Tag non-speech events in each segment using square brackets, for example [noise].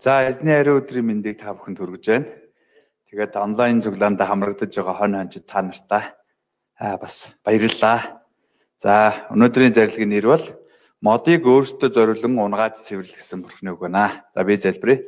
За эзний ариун өдрийн мэндийг та бүхэнд хүргэж байна. Тэгээд онлайн цуглаанд хамрагдаж байгаа хон хонжид та нартай аа бас баярлалаа. За өнөөдрийн зарилгын нэр бол модыг өөртөө зориулан унгааж цэвэрлэсэн бурхны үг байна. За би залбирая.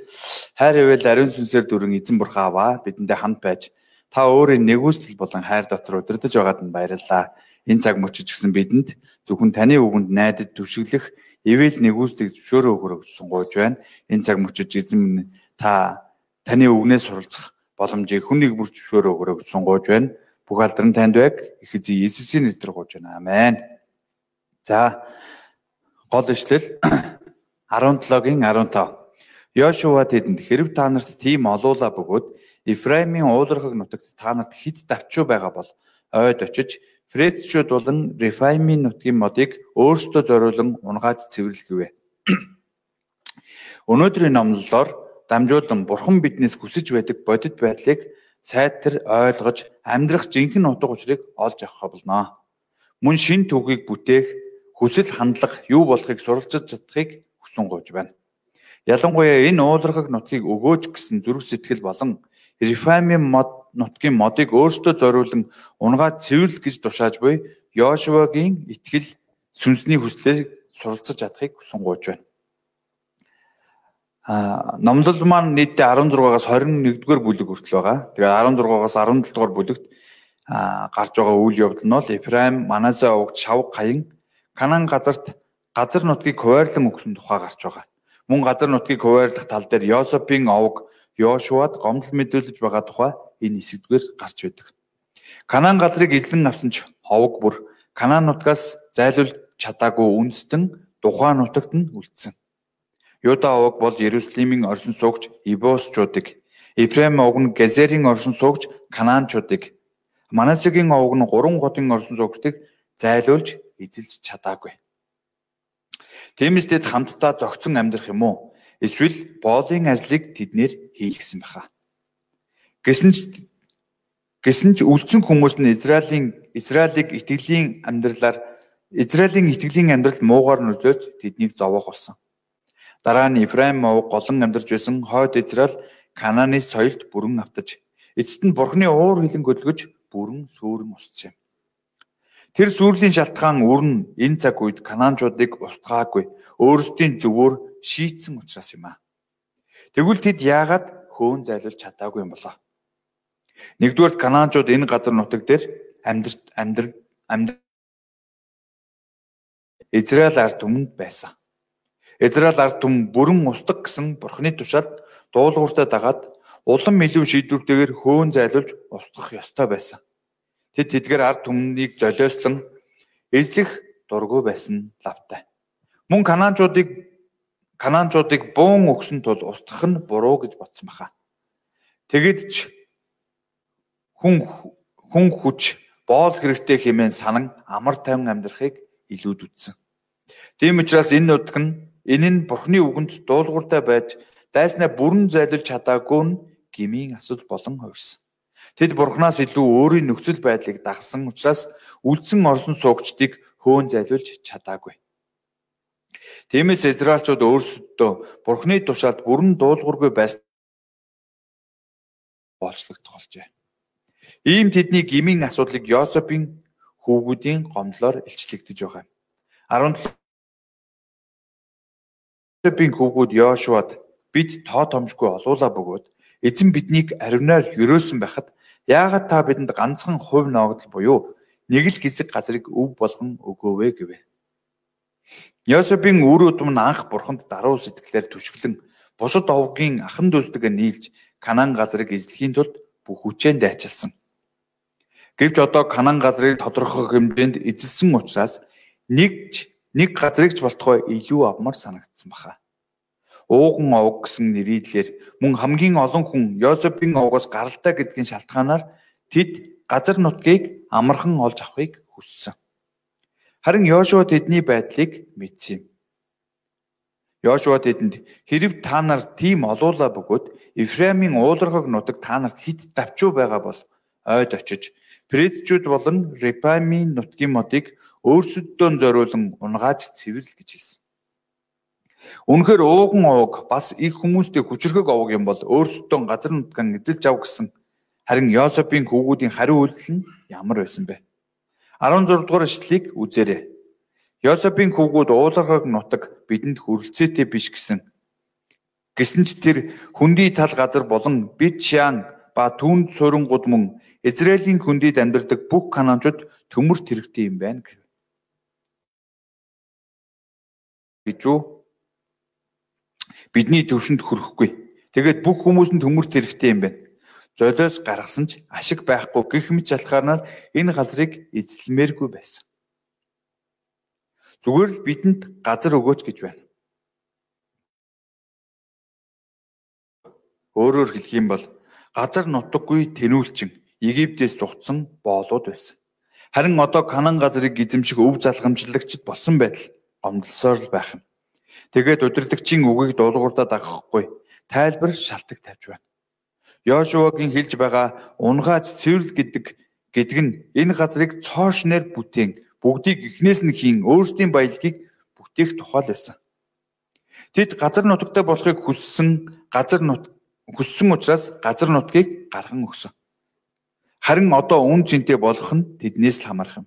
Хайр ивэл ариун сүнсээр дүрэн эзэн бурхан аваа бидэндээ хамт байж та өөрийн нэгүсэл болон хайр дотор удирдах байгаад нь баярлалаа. Энэ цаг мөчөж гисэн бидэнд зөвхөн таны үгэнд найдаж түшиглэх ивэл нэгүслийг зөвшөөрөө өгөр өгсөн гойж байна. Энэ цаг мөчөж эзэн та таны үгнээс суралцах боломжийг хүн нэг бүр зөвшөөрөө өгөр өгсөн гойж байна. Бүх алдран танд байг. Их эзэн Иесусийн нэрээр гойж байна. Амен. За гол ишлэл [clears throat] 17-гийн 15. Йошуа тэдэнд хэрв та нарт тийм олуула бөгөөд Ефраимийн уулархаг нутагт та нарт хид давчуу байгаа бол ойд очиж Фрецчүүд болон Рефаймийн нутгийн модыг өөрсдөө зориулан унгааж цэвэрлэхвэ. Өнөөдрийн номлолоор дамжуулан Бурхан биднээс хүсэж байдаг бодит байдлыг сайтар ойлгож амьдрах жинхэнэ утга учирыг олж авах болно. Мөн шин түүхийг бүтээх хүсэл хандлага юу болохыг суралцж чадахыг хүсэн гоож байна. Ялангуяа энэ уулархаг нутгийг өгөөж гэсэн зүрх сэтгэл болон Рефаймийн мод нутгийн модыг өөртөө зориулан унгаад цэвэрлэх гэж тушааж буй Йошуагийн итгэл сүнсний хүслийг суралцаж чадахыг гооч байна. А номлол маань нийтдээ 16-аас 21-р бүлэг хүртэл байгаа. Тэгээ 16-аас 17-р бүлэгт гарч байгаа үйл явдал нь бол Эфраим, Манасэ овогт Шавг хаян Канаан газарт газар нутгийг хуваарлан өгсөн тухай гарч байгаа. Мөн газар нутгийг хуваарлах тал дээр Йосопын овог Йошуад гомдол мэдүүлж байгаа тухай энэ хэсэгдгээр гарч байдаг. Канаан газрыг эзлэн авсан ч ховог бүр Канаан нутгаас зайлуулж чадаагүй үндэстэн тухайн нутагт нь үлдсэн. Юда овог бол Иерусалимийн оршин суугч Ибосчуудыг, Ефрем овог нь Газерийн оршин суугч Канаанчуудыг, Манасегийн овог нь гурван хотын оршин суугчдыг зайлуулж эзэлж чадаагүй. Тиймээс тэд хамтдаа зогцон амьдрах юм уу? Эсвэл боолын ажлыг тэднэр хийлгэсэн баха. Гэсэн ч гэсэн ч үлдсэн хүмүүс нь Израилийн Израилийг итгэлийн амьдралаар Израилийн итгэлийн амьдрал муугаар нүзөөж тэднийг зовоох болсон. Дараа нь Ефраим мов голон амьдарч байсан хойд Израиль Канааны соёлд бүрэн автаж эцэст нь Бурхны уур хилэн хөдөлгөж бүрэн сүрэн усцсан юм. Тэр сүрлийн шалтгаан өрн энэ цаг үед Канаанчуудыг устгаагүй өөрсдийн зөвөр шийтсэн учраас юм аа. Тэгвэл тэд яагаад хөөн зайлуулж чадаагүй юм болоо? Нэгдүгээр Канаанчууд энэ газар нутаг дээр амьд амьд амьд Израиль ард түмэнд байсан. Израиль ард түмэн бүрэн устдаг гэсэн Бурхны тушаалд дуулууртаа дагаад улам илүү шийдвэртэйгээр хөөн зайлуулж устгах ёстой байсан. Тэд тэдгээр ард түмнийг золиослон эзлэх дургүй байсан лавтай. Мөн Канаанчуудыг Канаанчуудыг буун өгсөн тул устгах нь буруу гэж бодсон баха. Тэгэд ч хүн хүн хүч боол хэрэгтэй хэмээн санан амар тайван амьдрахыг илүүд үтсэн. Тийм учраас энэ нутг нь энэ нь Бурхны үгэнд дуулууртай байж дайснаа бүрэн зайлуулж чадаагүй нь гмийн асуудал болон хувирсан. Тэд Бурханаас илүү өөрийн нөхцөл байдлыг дагсан учраас үлдсэн орсон суугчдыг хөөн зайлуулж чадаагүй. Тиймээс Израильчууд өөрсдөө Бурхны тушаалд бүрэн дуулуургүй байсан болцлогдох болжээ. Ийм тэдний гмийн асуудлыг Йосепийн хүүгүүдийн гомдлоор илчлэгдэж байгаа. 17 Йосепийн хүүгүүд Йошуад бид тоо томшгүй олуула бөгөөд эзэн биднийг аривнаар өрөөсөн байхад яагаад та бидэнд ганцхан хувь ногдол буюу нэг л хэсэг газрыг өв болгон өгөөвэ гэвэ. Йосепийн үр удам нь анх бурханд даруй сэтгэлээр түшгэлэн бусад овгийн ахан дүүсдэгэ нийлж Канаан газрыг эзлэхийн тулд бүх хүчээр дайчилсан. Гэвч одоо Канаан газрыг тодорхой хэмжээнд эзэлсэн учраас нэгч нэг газрыг ч болтгой илүү авмар санагдсан баха. Ууган овг гэсэн нэрийдлэр мөн хамгийн олон хүн Йосепийн овгоос гаралтай гэдгийн шалтгаанаар тэд газар нутгийг амархан олж авахыг хүссэн. Харин Йошуа тэдний байдлыг мэдсэн юм. Йошуа тэдэнд хэрв та нар тийм олуула бөгөөд Ефраимийн уулархаг нутаг та нарт хит давчуу байгаа бол ойд очиж Предчүүд болон Репаймийн нутгийн модыг өөрсөддөө зориулан унгааж цэвэрлэл гэж хэлсэн. Үнэхээр ууган овог бас их хүмүүстэй хүчрхэг овог юм бол өөрсдөө газар нутгаан эзэлж ав гэсэн харин Йосепийн хүүгүүдийн хариу үйлдэл нь ямар байсан бэ? 16 дугаар эшлэлийг үзээрэй. Йосепийн хүүгүүд уулархаг нутаг бидэнд хүрэлцээтэй биш гэсэн. Гэсэн ч тэр хүндий тал газар болон бид шаан ба түүнд суурангууд мөн Израилийн хүндийд амьдардаг бүх канаанчууд төмөрт хэрэгтэй юм байна гэв. гэж үү? Бидний төвшөнд хүрэхгүй. Тэгээд бүх хүмүүс нь төмөрт хэрэгтэй юм байна. Золиос гаргасан ч ашиг байхгүй гэх мэт шалтгаанаар энэ газрыг эзлэмээргүй байсан. Зүгээр л бидэнд газар өгөөч гэж байна. Өөрөөр хэлэх юм бол газар нутаггүй тэнүүлчин Египтээс зугтсан боолууд байсан. Харин одоо Канан газрыг эзэмших өв залгамжлагчд болсон байтал гомдлсоор л байх юм. Тэгээд удирдагчийн үгийг дуулуурдаа дагахгүй тайлбар шалтак тавьж байна. Йошуагийн хэлж байгаа унгааж цэвэрлэл гэдэг гэдэг нь энэ газрыг цоошнэр бүтээн бүгдийг эхнээс нь хийн өөрсдийн баялагийг бүтээх тухай л байсан. Тэд газар нутагтай болохыг хүссэн газар нут хүссэн учраас газар нутгийг гарган өгсөн. Харин одоо үн цэнтэй болох нь тэднээс л хамаарх юм.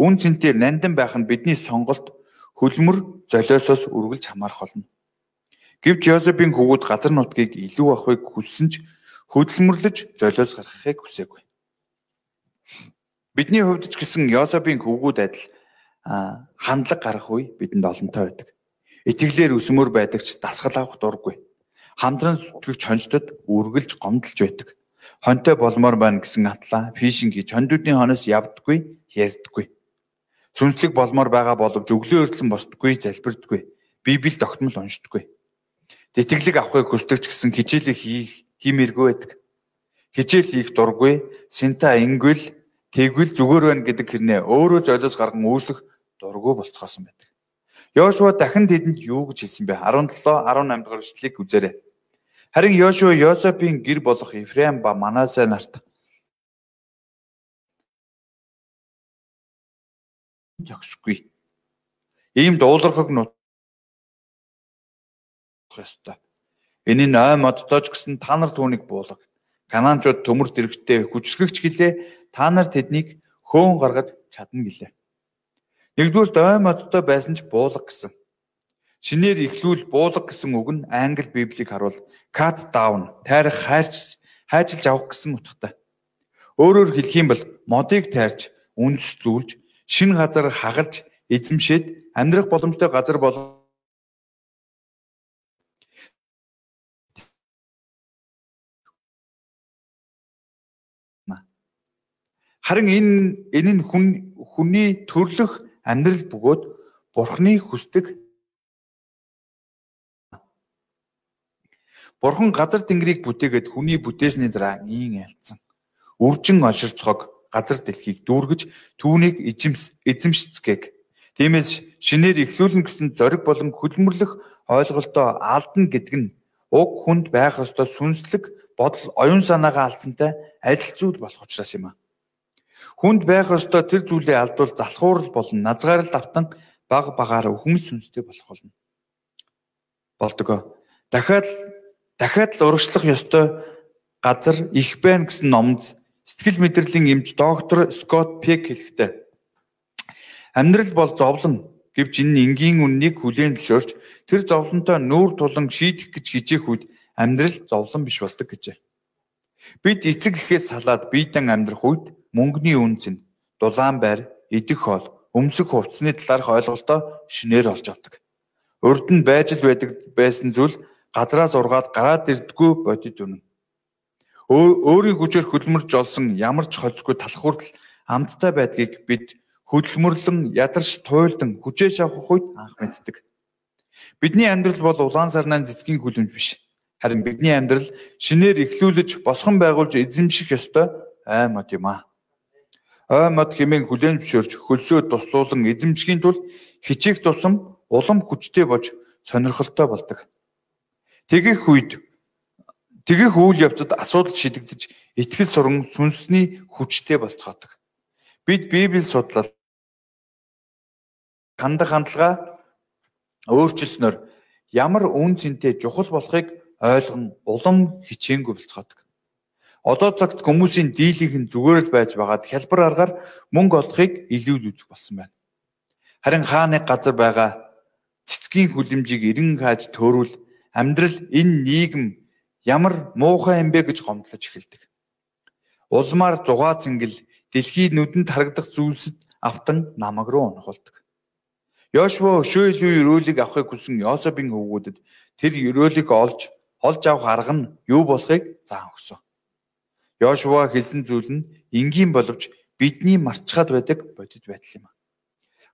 Үн цэнтэй нандин байх нь бидний сонголт хөлмөр золиосоос үргэлж хамаарх болно. Гэвч Йосепийн хөвгүүд газар нутгийг илүү авахыг хүссэн ч хөдөлмөрлөж золиос гаргахыг хүсээгүй. Бидний хувьд ч гэсэн Йосепийн хөвгүүд адил хандлага гарах үе бидэнд олонтой байдаг. Итгэлээр өсмөр байдаг ч дасгал авах дурггүй. Хамтран зүтгэгч хонцтод үргэлж гомдолж байдаг. Хонтой болмоор байна гэсэн атлаа фишинг хийж хондуудын хоноос явдаггүй, ярьдаггүй. Сүнслэг болмоор байгаа боловч өглөө өртлөн босдоггүй, залбирдаггүй. Библийг тогтмол уншдаггүй. Тэтгэлэг авахыг хүсдэг ч гэсэн хичээлээ хийх хиймээргүй байдаг. Хичээл хийх дургүй, синта ингвэл Тэгвэл зүгээр байна гэдэг хэрнээ өөрөө золиос гарган үүслэх дургүй болцгоосон байдаг. Йошуа дахин тэдэнд юу гэж хэлсэн бэ? 17 18 дугаар эшлэлийг үзээрэй. Харин Йошуа Йосепийн гэр болох Ефраим ба Манасе нарт зогсгүй. Ийм дуулархаг нут ёстой. Энэ нь ой модтойч гэсэн та нар түүнийг буулга. Канаанчууд төмөр дэрэгтэй хүчрхэгч гэлээ та нар тэднийг хөөн гаргаж чадна гэлээ. Нэгдүгээр ой модтой байсан ч буулга гэсэн. Шинээр ихлүүл буулга гэсэн үг нь англи библийг харуул cut down тайрах хайрч хайчилж авах гэсэн утгатай. Өөрөөр хэлэх юм бол модыг тайрч үндэслүүлж шин газар хагалж эзэмшээд амьдрах боломжтой газар болох Харин энэ энэ нь хүн хүний төрлөх амьдрал бөгөөд бурхны хүсдэг Бурхан газар тэнгэрийг бүтээгээд хүний бүтээсний дараа ийн айлцсан. Үржин онширцохог газар дэлхийг дүүргэж түүнийг эзэмшцгээг. Тиймээс шинээр ихлүүлнэ гэсэн зориг болон хөдөлмөрлөх ойлголтоо алдна гэдэг нь уг хүнд байх ёстой сүнслэг бодол оюун санаагаа алдсантай адил зүйл болох учраас юм аа. Хүнд байх ёстой тэр зүйлээ алдвал залхуурал болон назгаарл давтан баг багаараа өхмөл сүнстэй болох болно. Болдгоо. Дахиад дахиад л урагшлах ёстой газар их байна гэсэн номд сэтгэл мэдрэлийн эмч доктор Скот Пек хэлэхдээ амьдрал бол зовлон гэвч энэ энгийн үннийг хүлээн зөвшөөрч тэр зовлонтой нүүр тулан шийдэх гэж хичээх үед амьдрал зовлон биш болдог гэжээ. Бид эцэг эхээс салаад биетэн амьдрах үед мөнгөний үнц нь дулаан байр, идэх хоол, өмсөх хувцсны талаарх ойлголтоо шинээр олж авдаг. Урд нь байж л байдаг байсан зүйл газраас ургаад гараад ирдгүү бодит үнэн. Өөрийн хүчээр хөдөлмөрж олсон ямар ч холцгүй талах хүртэл амттай байдгийг бид хөдөлмөрлөн ядарч туйлдан хүчээж авах үед анх мэддэг. Бидний амьдрал бол улаан сарнаа цэцгийн хүлэмж биш. Харин бидний амьдрал шинээр эхлүүлж босгон байгуулж эзэмших ёстой ай мод юм аа ой мод хэмээн хүлээн зөвшөөрч хөлсөө туслуулан эзэмшихийн тулд хичээх тусам улам хүчтэй болж сонирхолтой болдог. Тэгэх үед тэгэх үйл явцад асуудал шийдэгдэж итгэл суран сүнсний хүчтэй болцоодог. Бид Библийг судлал хандах хандлага өөрчлснөөр ямар үн цэнтэй чухал болохыг ойлгон улам хичээнгүй болцгоодог. Одоо цагт хүмүүсийн дийлийнх нь зүгээр л байж байгаад хялбар аргаар мөнгө олохыг илүү л үзэх болсон байна. Харин хаа нэг газар байгаа цэцгийн хүлэмжийг эрен хааж төөрүүл амьдрал энэ нийгэм ямар муухай юм бэ гэж гомдлож эхэлдэг. Улмаар зугаа цэнгэл дэлхийд нүдэнд харагдах зүйлсэд автан намаг руу унахулдаг. Йошуа өшөө илүү өрөөлийг авахыг хүсэн Йособын хөвгүүдэд тэр өрөөлийг олж олж авах арга нь юу болохыг заан өгсөн. Йошуа хэлсэн зүйл нь энгийн боловч бидний марчхаад байдаг бодит байдал юм.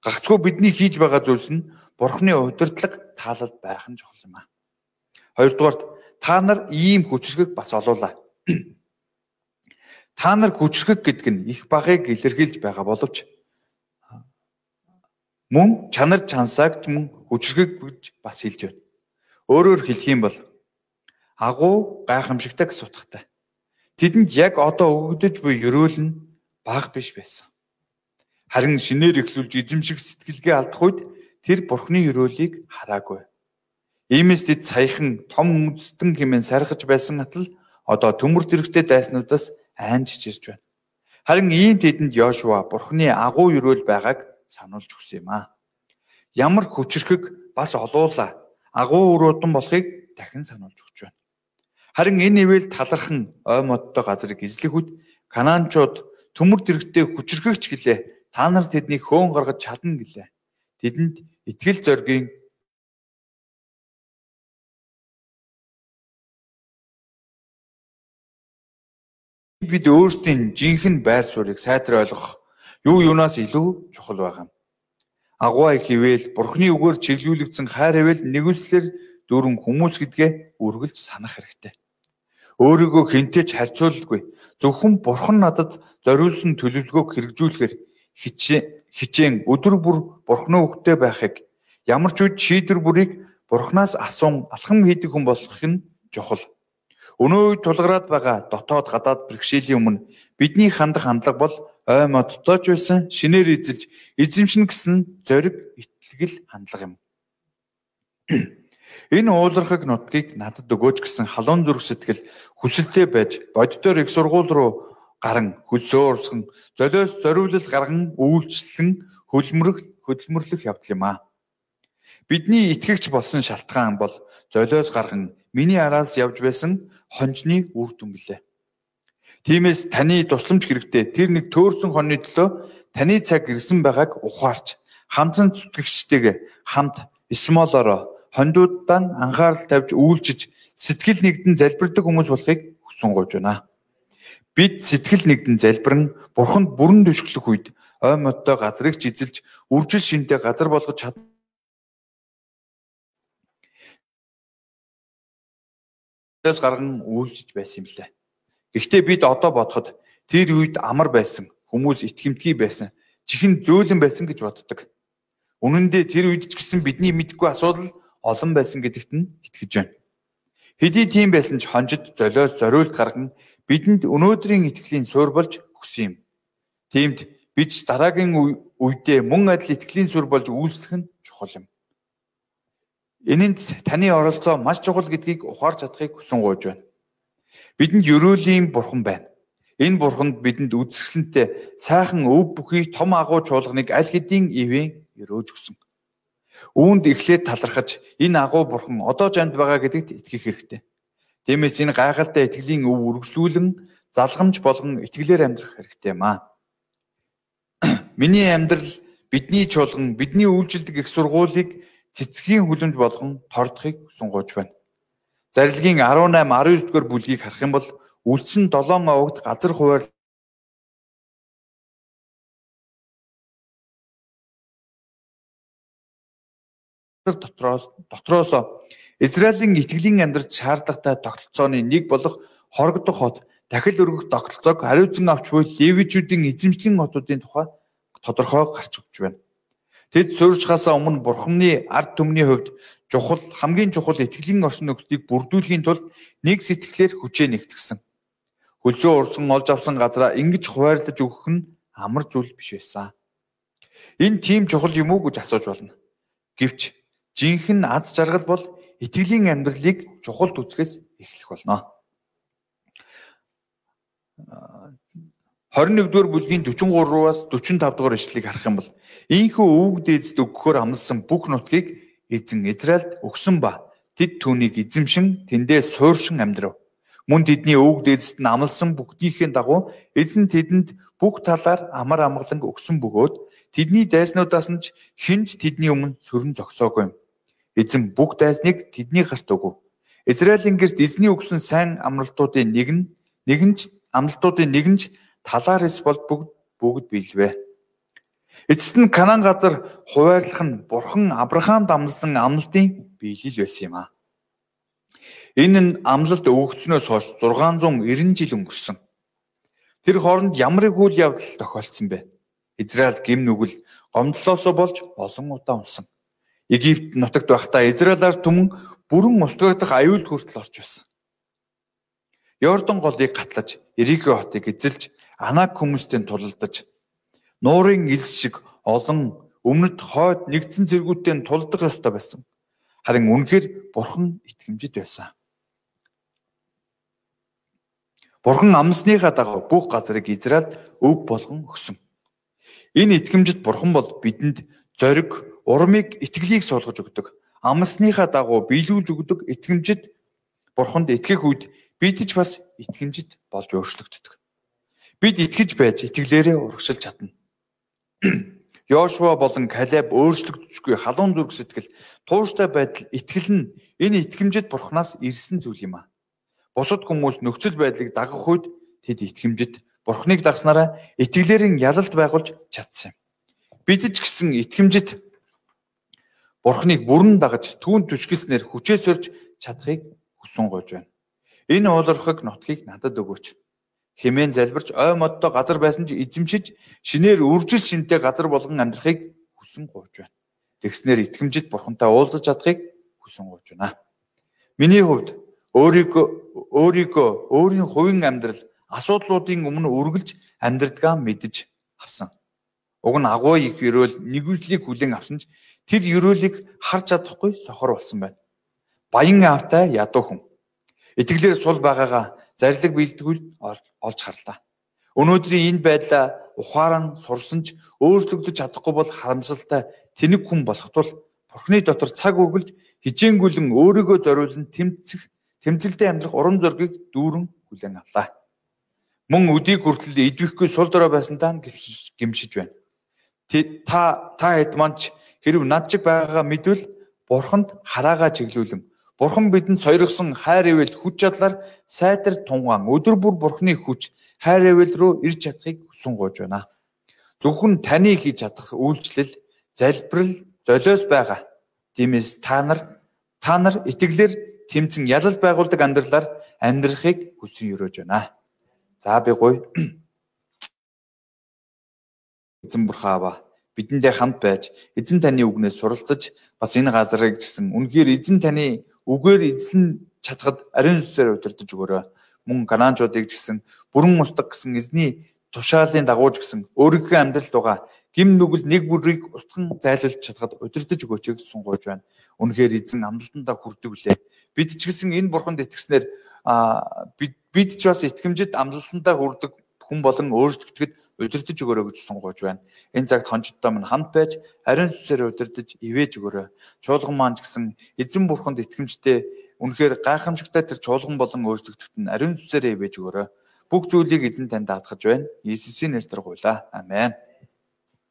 Гагцгүй бидний хийж байгаа зүйлс нь Бурхны удирдлага таалал байх нь чухал юм аа. Хоёрдугаарт та нар ийм хүчрхэг бас олуулаа. [clears throat] Та нар хүчрхэг гэдэг нь их багыг илэрхийлж байгаа боловч мөн чанар чансаагч мөн хүчрхэг гэж бас хэлж байна. Өөрөөр хэлэх юм бол агуу гайхамшигтай гэсэн утгатай. Тэдэнд яг одоо өгөгдөж буй ерөөл нь баг биш байсан. Харин шинээр эхлүүлж эзэмших сэтгэлгээ алдах үед тэр бурхны ерөөлийг хараагүй. Иймээс тэд саяхан том үндэстэн хэмээн сархаж байсан атал одоо төмөр дэрэгтэй дайснуудаас айнж чирж байна. Харин ийм тэдэнд Йошуа бурхны агуу ерөөл байгааг сануулж өгсөн юм аа. Ямар хүчрхэг бас олуула агуу үр удам болохыг дахин сануулж өгч байна. Харин энэ ивэл талархан ой модтой газрыг эзлэх үед Канаанчууд төмөр дэрэгтэй хүчрхэгч гэлээ. Та нар тэднийг хөөн гаргаж чадна гэлээ. Тэдэнд итгэл зоригийн бид өөрсдийн жинхэнэ байр суурийг сайтар ойлгох юу юунаас илүү чухал байгаа юм. Агуй хийвэл Бурхны үгээр чиглүүлэгдсэн хайр ивэл нэгүслэр дөрөн хүмүүс гэдгээ үргэлж санах хэрэгтэй. Өөрийгөө хинтээ ч харьцуулдаггүй. Зөвхөн Бурхан надад зориулсан төлөвлөгөөг хэрэгжүүлэхээр хичээн өдөр бүр Бурхны үгтэй байхыг ямар ч үед шийдвэр бүрийг Бурханаас асуун алхам хийдэг хүн болох нь чухал. Өнөө үед тулгараад байгаа дотоод гадаад бэрхшээлийн өмнө бидний хандах хандлага бол ой модтойч байсан шинээр эзэлж эзэмшнэ гэсэн зориг итгэл хандлага юм. Энэ уулархаг нутгийг надад өгөөч гэсэн халуун зүрх сэтгэл хүсэлтэй байж боддоор их сургууль руу гарan хөлсөөрсөн золиос зориулал гарган үйлчлэн хөлмөрөх хөдөлмөрлөх явдал юм аа. Бидний итгэгч болсон шалтгаан бол золиос гарган миний араас явж байсан хонжны үр дүн гэлээ. Тиймээс таны тусламж хэрэгтэй. Тэр нэг төөрсөн хоньны төлөө таны цаг ирсэн байгааг ухаарч хамтран зүтгэгчтэйгээ хамт смолороо хондуудаа анхаарал тавьж үйлчиж сэтгэл нэгдэн залбирдаг хүмүүс болохыг хүсэн гож байна. Бид сэтгэл нэгдэн залбирэн бурханд бүрэн түшглэх үед ой модтой газрыг ч эзэлж үржил шинтэй газар болгож чадна Тэс гарган үйлчж байсан юм лээ. Гэхдээ бид одоо бодоход тэр үед амар байсан, хүмүүс итгэмтгий байсан, чихэн зөөлөн байсан гэж боддог. Үнэн дээр тэр үед ч гэсэн бидний мэдгүй асуудал олон байсан гэдэгт нь итгэж байна. Хэдий тийм байсан ч хонжид золиос зориулт гарган бидэнд өнөөдрийн итгэлийн суурь болж өгсөн юм. Тиймд бид дараагийн үедээ мөн адил итгэлийн суурь болж үйлчлэх нь чухал юм. Энэнд таны оролцоо маш чухал гэдгийг ухаарч чадахыг хүсэн гуйж байна. Бидэнд ерөөлийн бурхан байна. Энэ бурханд бидэнд үзэсгэлэнтэй сайхан өв бүхий том агуу чуулганыг аль хэдийн ивэн өрөөж өгсөн. Үүнд эхлээд талархаж энэ агуу бурхан одоо жанд байгаа гэдэгт итгэх хэрэгтэй. Тиймээс энэ гайхалтай итгэлийн өв үргэлжлүүлэн залгамж болгон итгэлээр амьдрах хэрэгтэй юм аа. [clears throat] Миний амьдрал бидний чуулган, бидний үйлчлдэг их сургуулийг цэцгийн хүлэмж болгон тордохыг сунгууж байна. Зарилгийн 18 19 дугаар бүлгийг харах юм бол үлдсэн 7 овогт газар хуваар дотроос дотроос Израилийн итгэлийн амьдрал шаардлагатай тогтолцооны нэг болох хорогдох хот дахил өргөх тогтолцоог хариуцсан авч буй левичүүдийн эзэмшлийн хотуудын тухай тодорхой гарч өгч байна. Тэд суурьчхаасаа өмнө Бурханы ард түмний хувьд чухал хамгийн чухал итгэлийн орчин нөхцөлийг бүрдүүлэхийн тулд нэг сэтгэлээр хүчээ нэгтгсэн. Хөлсөө урсан олж авсан газараа ингэж хуваарлаж өгөх нь амар зүйл биш байсан. Энэ тийм чухал юм уу гэж асууж болно. Гэвч жинхэнэ аз жаргал бол итгэлийн амьдралыг чухалд үзэхээс эхлэх болно. 21-р бүлгийн 43-аас 45 дугаар ишлэлийг харах юм бол ийхүү өвөг дээдэд өгөхөөр амласан бүх нутгийг эзэн Израильд өгсөн ба тэд түүнийг эзэмшин тэндээ сууршин амьдрав. Мөн тэдний өвөг дээдэд нь амласан бүгдийнхээ дагуу эзэн тэдэнд бүх талаар амар амгалан өгсөн бөгөөд тэдний дайснуудаас нь хинж тэдний өмнө сөрөн зогсоогүй юм. Эзэн бүх дайсныг тэдний гарт өгөв. Израилийн гэрт эзний өгсөн сайн амралтуудын нэг нь нэгэнч амлалтуудын нэгэнч талаар эс бол бүгд бүгд биелвэ. Эцэст нь Канаан газар хуваарлах нь Бурхан Авраамд амласан амлалтын биелэл байсан юм а. Энэ нь амлалт өгөгдснөөс хойш 690 жил өнгөрсөн. Тэр хооронд ямар их үйл явдал тохиолдсон бэ? Израиль гим нүгэл гомдлоосоо болж олон удаа унсан. Египт нутагт байхдаа Израилаар түмэн бүрэн устгагдах аюулд хүртэл орж байсан. Йордан голыг гатлаж, Ирико хотыг эзэлж, Анак хүмүүстэй тулалдаж, нуурын элс шиг олон өмнөд хойд нэгдсэн зэргүүдтэй тулдах ёстой байсан. Харин үнэхээр бурхан итгэмжит байсан. Бурхан амсныхаа дагав бүх газрыг Израильд өв болгон өгсөн. Энэ итгэмжит бурхан бол бидэнд зориг, урмыг, итгэлийг суулгаж өгдөг. Амсныхаа дагуу биелүүлж өгдөг итгэмжит бурханд итгэх үед бид ч бас итгэмжит болж өөрчлөгддөг. Бид итгэж байж итгэлээрээ урагшилж чадна. [clears throat] Йошуа болон Калеб өөрчлөгдөжгүй халуун зүрх сэтгэл, тууштай байдал, итгэл нь энэ итгэмжит бурхнаас ирсэн зүйл юм а. Бусад хүмүүс нөхцөл байдлыг дагах үед тэд итгэмжит бурхныг дагснараа итгэлээрэн ялалт байгуулж чадсан юм. Бид ч гэсэн итгэмжит бурхныг бүрэн дагаж түүн түшгэлснээр хүчээ сорж чадахыг хүсэн гойж байна. Энэ уулархаг нутгийг надад өгөөч. Хэмээн залбирч ой модтой газар байсан ч эзэмшиж шинээр үржил шинтэй газар болгон амьдрахыг хүсэн гооч байна. Тэгснэр итгэмжит бурхантай уулзаж чадахыг хүсэн гооч байна. Миний хувьд өөрийгөө өөрийгөө өөрийн хувийн амьдрал асуудлуудын өмнө үргэлж амьдрдгаа мэдэж авсан. Уг нь агуу их өрөөл нэгүслийг хүлээн авсан ч тэр өрөөлийг харж чадахгүй сохор болсон байна. Баян аавтай ядуу хүн Итгэлээр сул байгаагаа зарлиг бэлдгүүл олж харлаа. Өнөөдрийн энэ байдлаа ухаан сурсан ч өөрчлөгдөж чадахгүй бол харамсалтай тэнэг хүн болох тул Бурхны дотор цаг үргэлж хижээнгүлэн өөрийгөө зориулсан тэмцэх тэмцэлдээ амьдрах урам зориг дүүрэн хүлээн авлаа. Мөн өдийг хүртэл идвэхгүй сул дорой байсандаа гимшиж байна. Та та хэд манч хэрв над шиг байгаагаа мэдвэл бурханд хараагаа чиглүүлэн Бурхан бидэнд сойргосон хайр ивэл хүч чадлаар сайтар тунгаан өдөр бүр Бурханы хүч хайр ивэл рүү ирж чадахыг хүсэн гоож байна. Зөвхөн таны хийж чадах үйлчлэл залбирал золиос байгаа. Тиймээс та нар та нар итгэлээр тэмцэн ялал байгуулдаг амьдралаар амьдрахыг хүсэн өрөөж байна. За би гоё. Эзэн бурхаава бидэндээ хамт байж эзэн таны үгнээс суралцаж бас энэ газрыг гэсэн үнгээр эзэн таны үгээр эзлэн чадхад ариун сүсээр удирдах өгөөрэй. Мөн ганаанчуудыг гэсэн бүрэн устдаг гэсэн эзний тушаалын дагууж гэсэн өөрийнхөө амьдралд байгаа гим нүгэл нэг бүрийг устган зайлуулж чадхад удирдах өгөөч гэж сунгууж байна. Үнэхээр эзэн амлалтандаа хүрдэг үлээ. Бид ч гэсэн энэ бурханд итгэснээр бид бид ч бас итгэмжид амлалтандаа хүрдэг хүн болон өөрсдөгтөд удирдах өгөөрэй гэж сунгууж байна. Энэ цагт хончдтой минь хамт байж ариун сүсээр удирдах ивэж өгөөрэй. Чуулган маань ч гэсэн эзэн бурханд итгэмжтэй үнэхээр гайхамшигтай тэр чуулган болон өөрсдөгтөд нь ариун сүсээр ивэж өгөөрэй. Бүх зүйлийг эзэн танд даатгаж байна. Иесусийн нэрээр гуйлаа. Амен.